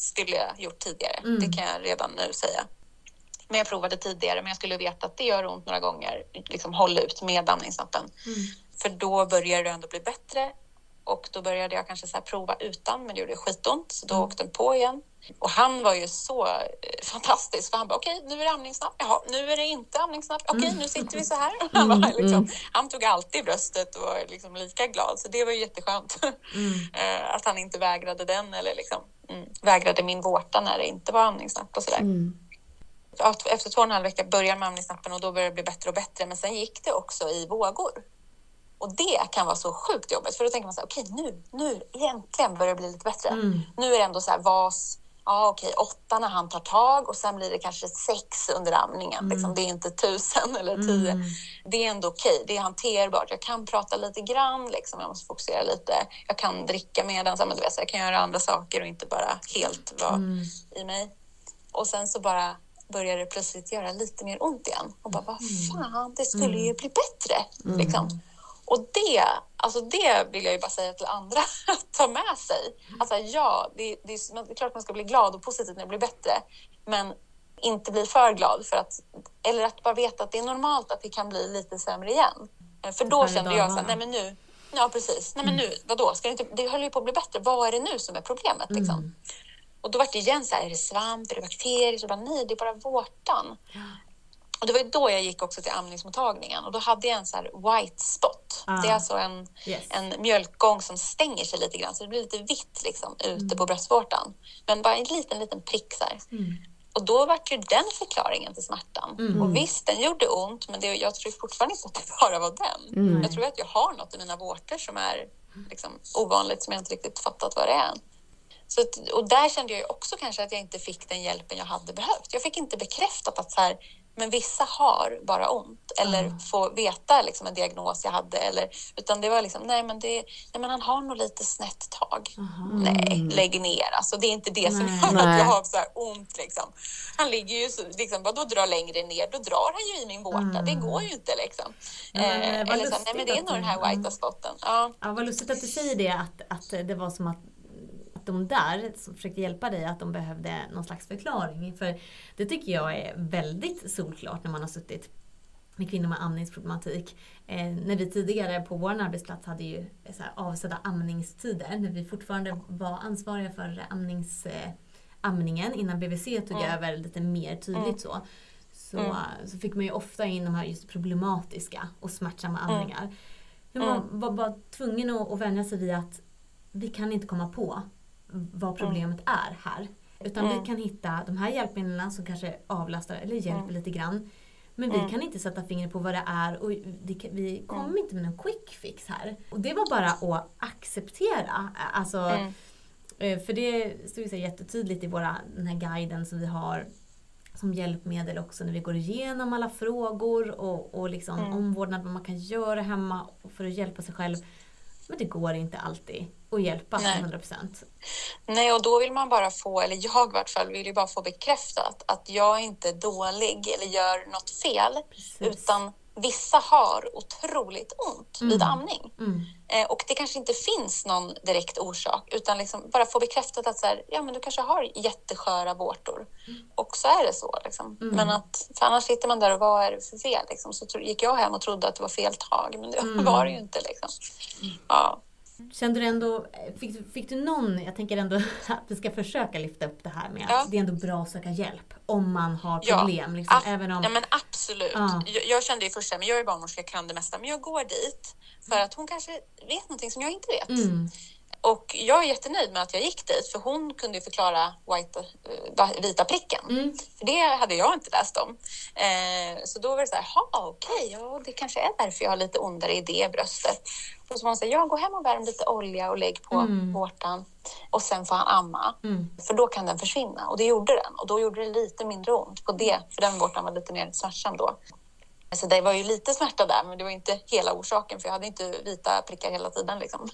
skulle jag gjort tidigare. Mm. Det kan jag redan nu säga. Men jag provade tidigare, men jag skulle veta att det gör ont några gånger. Liksom håll ut med amningsnappen. Mm. För då börjar det ändå bli bättre. Och då började jag kanske så prova utan, men det gjorde skitont. Så då mm. åkte den på igen. Och han var ju så eh, fantastisk, för han bara okej, okay, nu är det amningsnapp. Jaha, nu är det inte amningsnapp. Okej, okay, nu sitter vi så här. Han, bara, mm, liksom, mm. han tog alltid bröstet och var liksom lika glad, så det var ju jätteskönt. Mm. Eh, att han inte vägrade den eller liksom, mm, vägrade min vårta när det inte var amningsnapp och sådär. Mm. Efter två och en halv vecka började med amningsnappen och då började det bli bättre och bättre. Men sen gick det också i vågor. Och det kan vara så sjukt jobbigt för då tänker man så här, okej okay, nu, nu äntligen börjar det bli lite bättre. Mm. Nu är det ändå så här vas, ja okej åtta när han tar tag och sen blir det kanske sex under amningen. Mm. Liksom, det är inte tusen eller tio. Mm. Det är ändå okej, det är hanterbart. Jag kan prata lite grann, liksom. jag måste fokusera lite. Jag kan dricka medan, vet, jag kan göra andra saker och inte bara helt vara mm. i mig. Och sen så bara börjar det plötsligt göra lite mer ont igen. Och bara, vad mm. fan, det skulle ju mm. bli bättre. Liksom. Och det, alltså det vill jag ju bara säga till andra att ta med sig. Alltså ja, det, det, är, det är klart man ska bli glad och positiv när det blir bättre, men inte bli för glad för att, eller att bara veta att det är normalt att det kan bli lite sämre igen. För då kände jag så här, nej men nu, ja precis, nej men nu, vadå, ska det, inte, det höll ju på att bli bättre, vad är det nu som är problemet liksom? Mm. Och då var det igen så här, är det svamp, är det bakterier? Så bara, nej, det är bara vårtan. Och det var då jag gick också till amningsmottagningen och då hade jag en så white spot. Ah. Det är alltså en, yes. en mjölkgång som stänger sig lite grann så det blir lite vitt liksom ute mm. på bröstvårtan. Men bara en liten, liten prick så mm. Och då var ju den förklaringen till smärtan. Mm. Och visst, den gjorde ont, men det, jag tror fortfarande inte att det bara var den. Mm. Jag tror att jag har något i mina vårtor som är liksom, ovanligt som jag inte riktigt fattat vad det är. Så, och där kände jag också kanske att jag inte fick den hjälpen jag hade behövt. Jag fick inte bekräftat att så här, men vissa har bara ont eller mm. får veta liksom en diagnos jag hade. Eller, utan det var liksom, nej men, det, nej men han har nog lite snett tag. Mm. Nej, lägg ner. Alltså, det är inte det som gör att jag har så här ont. Liksom. Han ligger ju så, liksom, då drar längre ner, då drar han ju i min vårta. Mm. Det går ju inte liksom. Ja, men, eh, eller så, nej men det är nog den här white spotten. Ja. Ja, vad lustigt att du säger det, att, att det var som att de där som försökte hjälpa dig att de behövde någon slags förklaring. För det tycker jag är väldigt solklart när man har suttit med kvinnor med amningsproblematik. Eh, när vi tidigare på vår arbetsplats hade ju så här avsedda amningstider, när vi fortfarande var ansvariga för amnings, eh, amningen innan BVC tog mm. över lite mer tydligt mm. så. Så, mm. så fick man ju ofta in de här just problematiska och smärtsamma mm. amningar. Man mm. var bara tvungen att, att vänja sig vid att vi kan inte komma på vad problemet mm. är här. Utan mm. vi kan hitta de här hjälpmedlen som kanske avlastar eller hjälper mm. lite grann. Men vi kan inte sätta fingret på vad det är och vi kommer mm. inte med någon quick fix här. Och det var bara att acceptera. Alltså. Eh, för det står ju så jättetydligt i våra, den här guiden som vi har som hjälpmedel också när vi går igenom alla frågor och, och liksom omvårdnad, vad man kan göra hemma för att hjälpa sig själv. Men det går inte alltid att hjälpa till 100 procent. Nej, och då vill man bara få, eller jag i vart fall, vill ju bara få bekräftat att jag inte är dålig eller gör något fel, Precis. utan vissa har otroligt ont mm. vid amning. Mm. Eh, och det kanske inte finns någon direkt orsak, utan liksom bara få bekräftat att så här, ja, men du kanske har jättesköra vårtor. Mm. Och så är det så. Liksom. Mm. Men att, för annars sitter man där och vad är det för fel? Liksom. Så gick jag hem och trodde att det var fel tag, men det mm. var det ju inte. Liksom. Mm. Ja. Kände du ändå, fick, fick du någon, jag tänker ändå att vi ska försöka lyfta upp det här med ja. att det är ändå bra att söka hjälp om man har problem. Ja, liksom, a- även om... ja men absolut. Ja. Jag, jag, kände ju först att jag är barnmorska, jag kan det mesta, men jag går dit för att hon kanske vet någonting som jag inte vet. Mm. Och jag är jättenöjd med att jag gick dit, för hon kunde förklara white, uh, vita pricken. Mm. För det hade jag inte läst om. Eh, så då var det så här, okej, okay, ja, det kanske är därför jag har lite ondare i det bröstet. Och så var hon så här, ja, gå hem och värm lite olja och lägg på mm. vårtan och sen får han amma. Mm. För då kan den försvinna. Och det gjorde den. Och då gjorde det lite mindre ont på det, för den vårtan var lite mer smärtsam då. Så det var ju lite smärta där, men det var inte hela orsaken för jag hade inte vita prickar hela tiden. Liksom.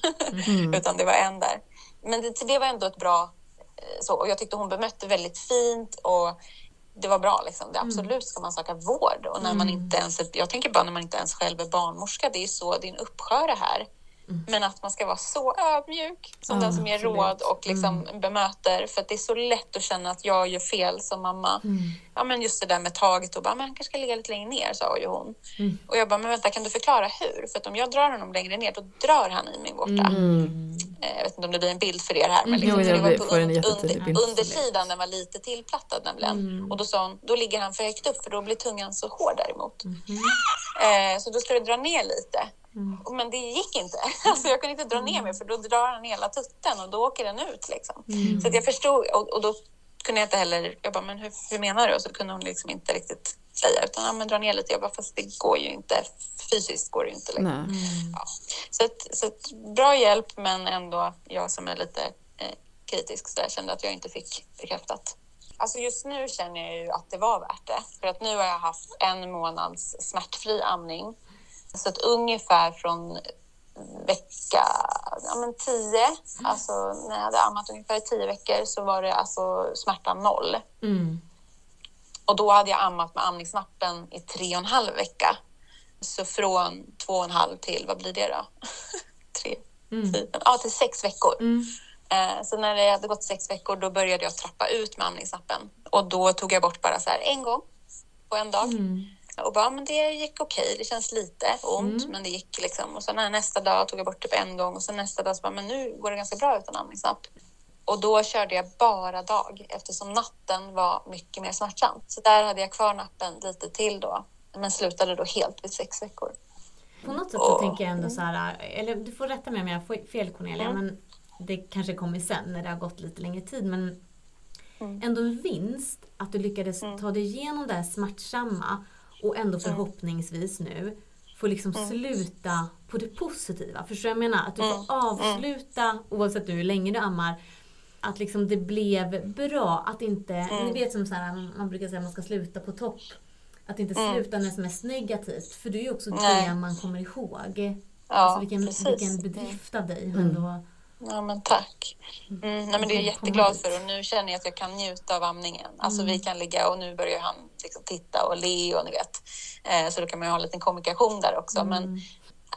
Mm. Utan det var en där. Men det, det var ändå ett bra... Eh, så, och jag tyckte hon bemötte väldigt fint och det var bra. Liksom. Det, mm. absolut ska man söka vård. Och när man mm. inte ens, jag tänker bara när man inte ens själv är barnmorska, det är så din uppskör är här. Mm. Men att man ska vara så ödmjuk som den som ger absolut. råd och liksom mm. bemöter. För det är så lätt att känna att jag gör fel som mamma. Mm. Ja, men just det där med taget och bara, men han kanske ska ligga lite längre ner, sa ju hon. Mm. Och jag bara, men vänta, kan du förklara hur? För att om jag drar honom längre ner, då drar han i min vårta. Mm. Eh, jag vet inte om det blir en bild för er här, men liksom, jo, det var på un, under, undersidan, den var lite tillplattad nämligen. Mm. Och då sa hon, då ligger han för högt upp för då blir tungan så hård däremot. Mm. Eh, så då ska du dra ner lite. Mm. Men det gick inte. Alltså jag kunde inte dra ner mig mm. för då drar han hela tutten och då åker den ut. Liksom. Mm. Så jag förstod och, och, då kunde jag inte heller, jag bara, men hur, hur menar du? Och så kunde hon liksom inte riktigt säga utan ja, men dra ner lite. Jag bara, fast det går ju inte. Fysiskt går det ju inte. Liksom. Mm. Ja. Så, att, så att, bra hjälp men ändå jag som är lite eh, kritisk så där, kände att jag inte fick bekräftat. Alltså just nu känner jag ju att det var värt det. För att nu har jag haft en månads smärtfri amning så att ungefär från vecka ja, men tio, alltså när jag hade ammat ungefär i tio veckor så var det alltså smärtan noll. Mm. Och då hade jag ammat med amningsnappen i tre och en halv vecka. Så från två och en halv till, vad blir det då? tre, mm. fyra, ja till sex veckor. Mm. Eh, så när det hade gått sex veckor då började jag trappa ut med amningsnappen. Och då tog jag bort bara så här en gång på en dag. Mm och bara, men det gick okej, det känns lite ont, mm. men det gick liksom. Och sen nästa dag tog jag bort det typ en gång och sen nästa dag så bara, men nu går det ganska bra utan andningsnapp. Och då körde jag bara dag eftersom natten var mycket mer smärtsam. Så där hade jag kvar nappen lite till då, men slutade då helt vid sex veckor. På något sätt så och, tänker jag ändå så här, eller du får rätta mig om jag har fel Cornelia, mm. men det kanske kommer sen när det har gått lite längre tid, men mm. ändå en vinst att du lyckades mm. ta dig igenom det här smärtsamma och ändå förhoppningsvis nu få liksom mm. sluta på det positiva. Förstår du vad jag menar? Att du får mm. avsluta, oavsett hur länge du ammar, att liksom det blev bra. Att inte, mm. ni vet som så här, man brukar säga att man ska sluta på topp. Att inte mm. sluta när det är mest negativt. För det är ju också Nej. det man kommer ihåg. Ja, alltså vilken, vilken bedrift av dig. Mm. Ändå, Ja, men tack. Mm, nej, men det är jag jätteglad för och nu känner jag att jag kan njuta av amningen. Alltså mm. vi kan ligga och nu börjar han liksom titta och le och ni vet. Eh, så då kan man ju ha en liten kommunikation där också. Mm. Men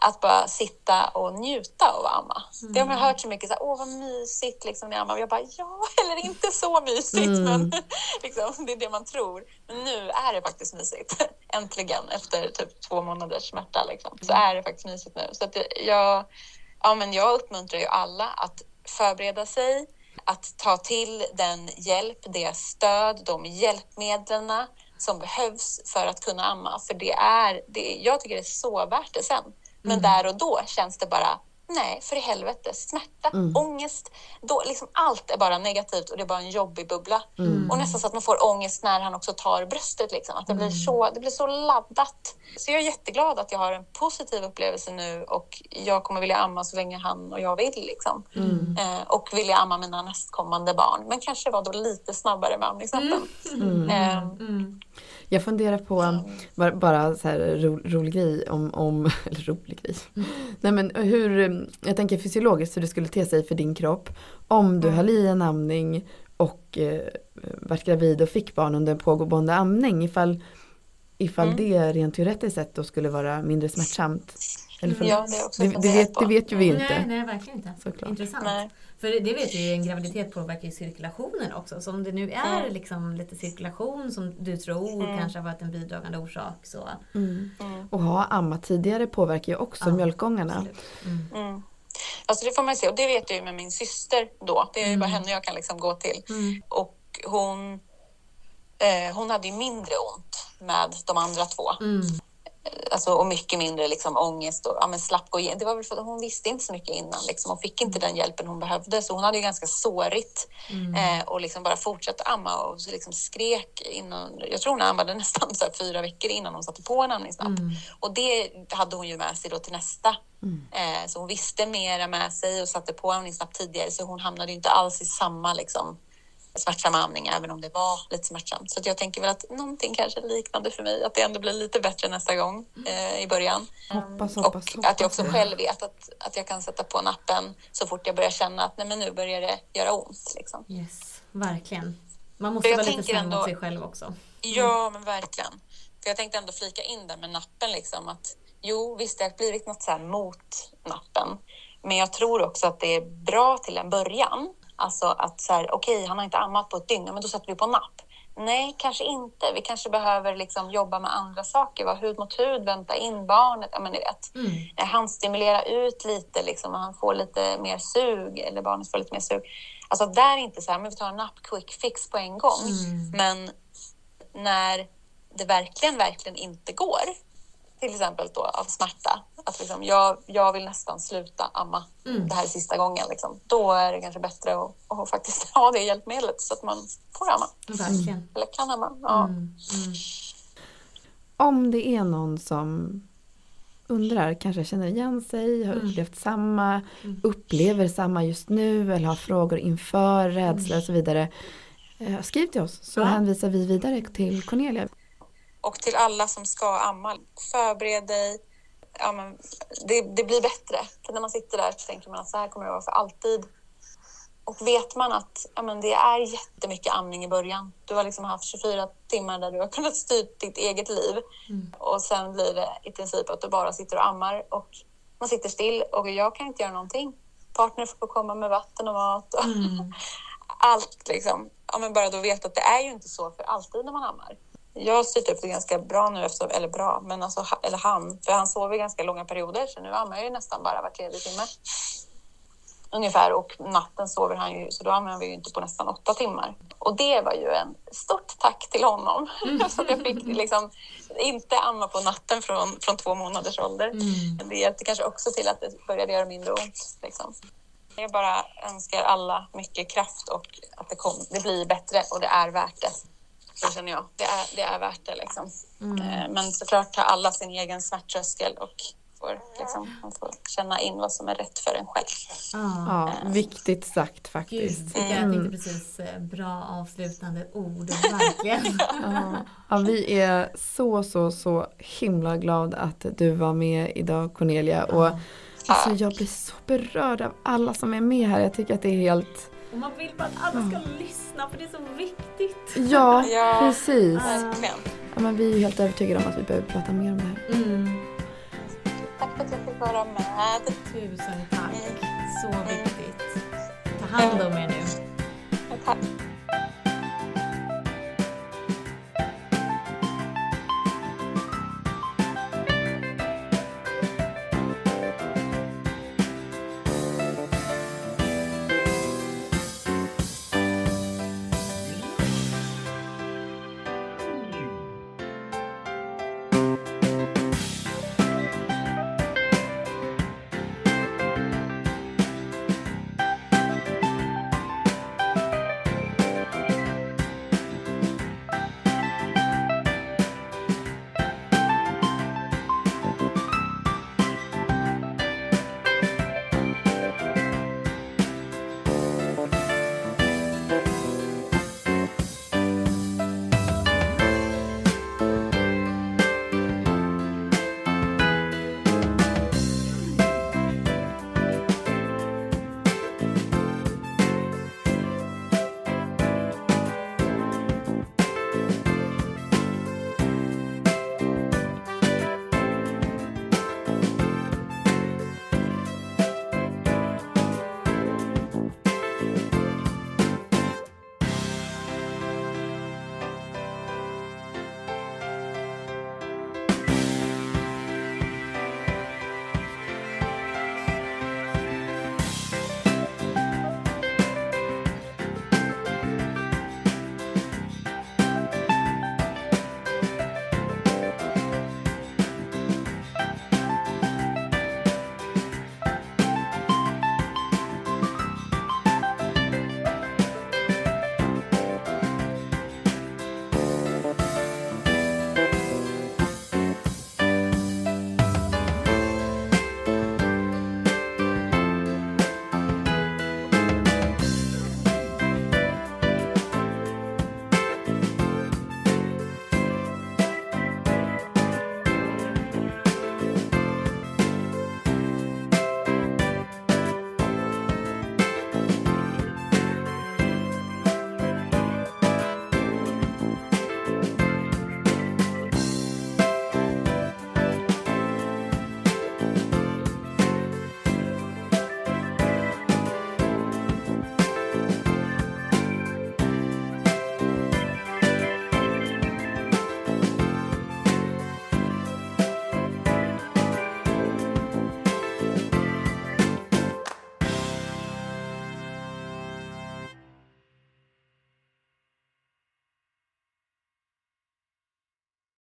att bara sitta och njuta av att amma. Mm. Det har man hört så mycket, så här, åh vad mysigt liksom, när jag ammar. Jag bara, ja, eller inte så mysigt, mm. men liksom, det är det man tror. Men nu är det faktiskt mysigt. Äntligen, efter typ två månaders smärta, liksom, så är det faktiskt mysigt nu. Så att jag ja, men jag uppmuntrar ju alla att förbereda sig, att ta till den hjälp, det stöd, de hjälpmedlen som behövs för att kunna amma. För det är, det, jag tycker det är så värt det sen. Men mm. där och då känns det bara nej, för i helvete, smärta, mm. ångest, då, liksom allt är bara negativt och det är bara en jobbig bubbla. Mm. Och nästan så att man får ångest när han också tar bröstet, liksom. att det, blir mm. så, det blir så laddat. Så jag är jätteglad att jag har en positiv upplevelse nu och jag kommer vilja amma så länge han och jag vill. Liksom. Mm. Eh, och vilja amma mina nästkommande barn, men kanske vara då lite snabbare med amningsnappen. Mm. Eh, jag funderar på, bara, bara så här ro, rolig grej om, om eller rolig grej. Mm. Nej men hur, jag tänker fysiologiskt hur det skulle te sig för din kropp om du mm. höll i en amning och eh, vart gravid och fick barn under en pågående amning ifall, ifall mm. det rent teoretiskt sett då skulle vara mindre smärtsamt. Eller för, ja, det, också det, det, vet, det vet ju vi inte. Nej, nej verkligen inte. Såklart. Intressant. Nej. För det vet vi ju, en graviditet påverkar ju cirkulationen också. Så om det nu är mm. liksom lite cirkulation som du tror mm. kanske har varit en bidragande orsak så... Mm. mm. Och ha ammat tidigare påverkar ju också ja, mjölkgångarna. Mm. mm. Alltså det får man se och det vet jag ju med min syster då. Det är ju bara henne jag kan liksom gå till. Och hon, eh, hon hade ju mindre ont med de andra två alltså, och mycket mindre liksom, ångest och ja, men slapp gå igenom. Det var väl för att hon visste inte så mycket innan. Liksom. Hon fick inte den hjälpen hon behövde, så hon hade ju ganska sårigt mm. eh, och liksom bara fortsatte amma och liksom skrek innan. Jag tror hon ammade nästan så fyra veckor innan hon satte på en amningsnapp. Mm. Och det hade hon ju med sig då till nästa. Mm. Eh, så hon visste mera med sig och satte på amningsnapp tidigare, så hon hamnade inte alls i samma liksom, smärtsam amning, även om det var lite smärtsamt. Så jag tänker väl att någonting kanske liknande för mig, att det ändå blir lite bättre nästa gång eh, i början. Hoppas, och hoppas, att jag också själv vet att, att jag kan sätta på nappen så fort jag börjar känna att nej, men nu börjar det göra ont. Liksom. Yes, verkligen. Man måste vara lite snäll mot sig själv också. Mm. Ja, men verkligen. För jag tänkte ändå flika in där med nappen, liksom, att jo, visst, det har blivit något så mot nappen. Men jag tror också att det är bra till en början Alltså att så här, okej, okay, han har inte ammat på ett dygn, men då sätter vi på napp. Nej, kanske inte. Vi kanske behöver liksom jobba med andra saker. Vara hud mot hud, vänta in barnet. Ja, men ni vet. Mm. Eh, handstimulera ut lite, liksom, och han får lite mer sug, eller barnet får lite mer sug. Alltså där är inte så här, men vi tar en napp quick fix på en gång. Mm. Men när det verkligen, verkligen inte går, till exempel då av smärta. Att liksom, jag, jag vill nästan sluta amma. Mm. Det här är sista gången. Liksom. Då är det kanske bättre att, att faktiskt ha det hjälpmedlet så att man får amma. Mm. Eller kan amma. Ja. Mm. mm. Om det är någon som undrar, kanske känner igen sig, har mm. upplevt samma, mm. upplever samma just nu eller har frågor inför, rädsla och så vidare. Eh, skriv till oss så ja. hänvisar vi vidare till Cornelia. Och till alla som ska amma, förbered dig. Ja, men det, det, blir bättre. För när man sitter där så tänker man att så här kommer det vara för alltid. Och vet man att ja, men det är jättemycket amning i början. Du har liksom haft 24 timmar där du har kunnat styra ditt eget liv. Mm. Och sen blir det i princip att du bara sitter och ammar och man sitter still och jag kan inte göra någonting. Partner får komma med vatten och mat och mm. allt liksom. Ja, men bara då vet att det är ju inte så för alltid när man ammar jag har styrt upp det ganska bra nu, efter, eller bra, men alltså, eller han, för han sover ganska långa perioder så nu ammar jag ju nästan bara var tredje timme. Ungefär och natten sover han ju, så då ammar vi ju inte på nästan åtta timmar. Och det var ju en stort tack till honom. Mm. så jag fick liksom inte amma på natten från, från två månaders ålder. Mm. Det hjälpte kanske också till att det började göra mindre ont. Liksom. Jag bara önskar alla mycket kraft och att det, kom, det blir bättre och det är värt det. Så känner jag. Det är, det är värt det liksom. Mm. Eh, men såklart har alla sin egen smärttröskel och får, liksom, man får känna in vad som är rätt för en själv. Ah. Ja, viktigt sagt faktiskt. Gud, mm. jag tänkte precis eh, bra avslutande ord, verkligen. ja. ja, vi är så, så, så himla glada att du var med idag Cornelia. Och alltså, jag blir så berörd av alla som är med här. Jag tycker att det är helt och man vill bara att alla ska mm. lyssna för det är så viktigt. Ja, ja precis. Ja, men vi är helt övertygade om att vi behöver prata mer om det här. Mm. Tack för att jag fick vara med. Tusen tack. Så viktigt. Ta hand om er nu. Tack.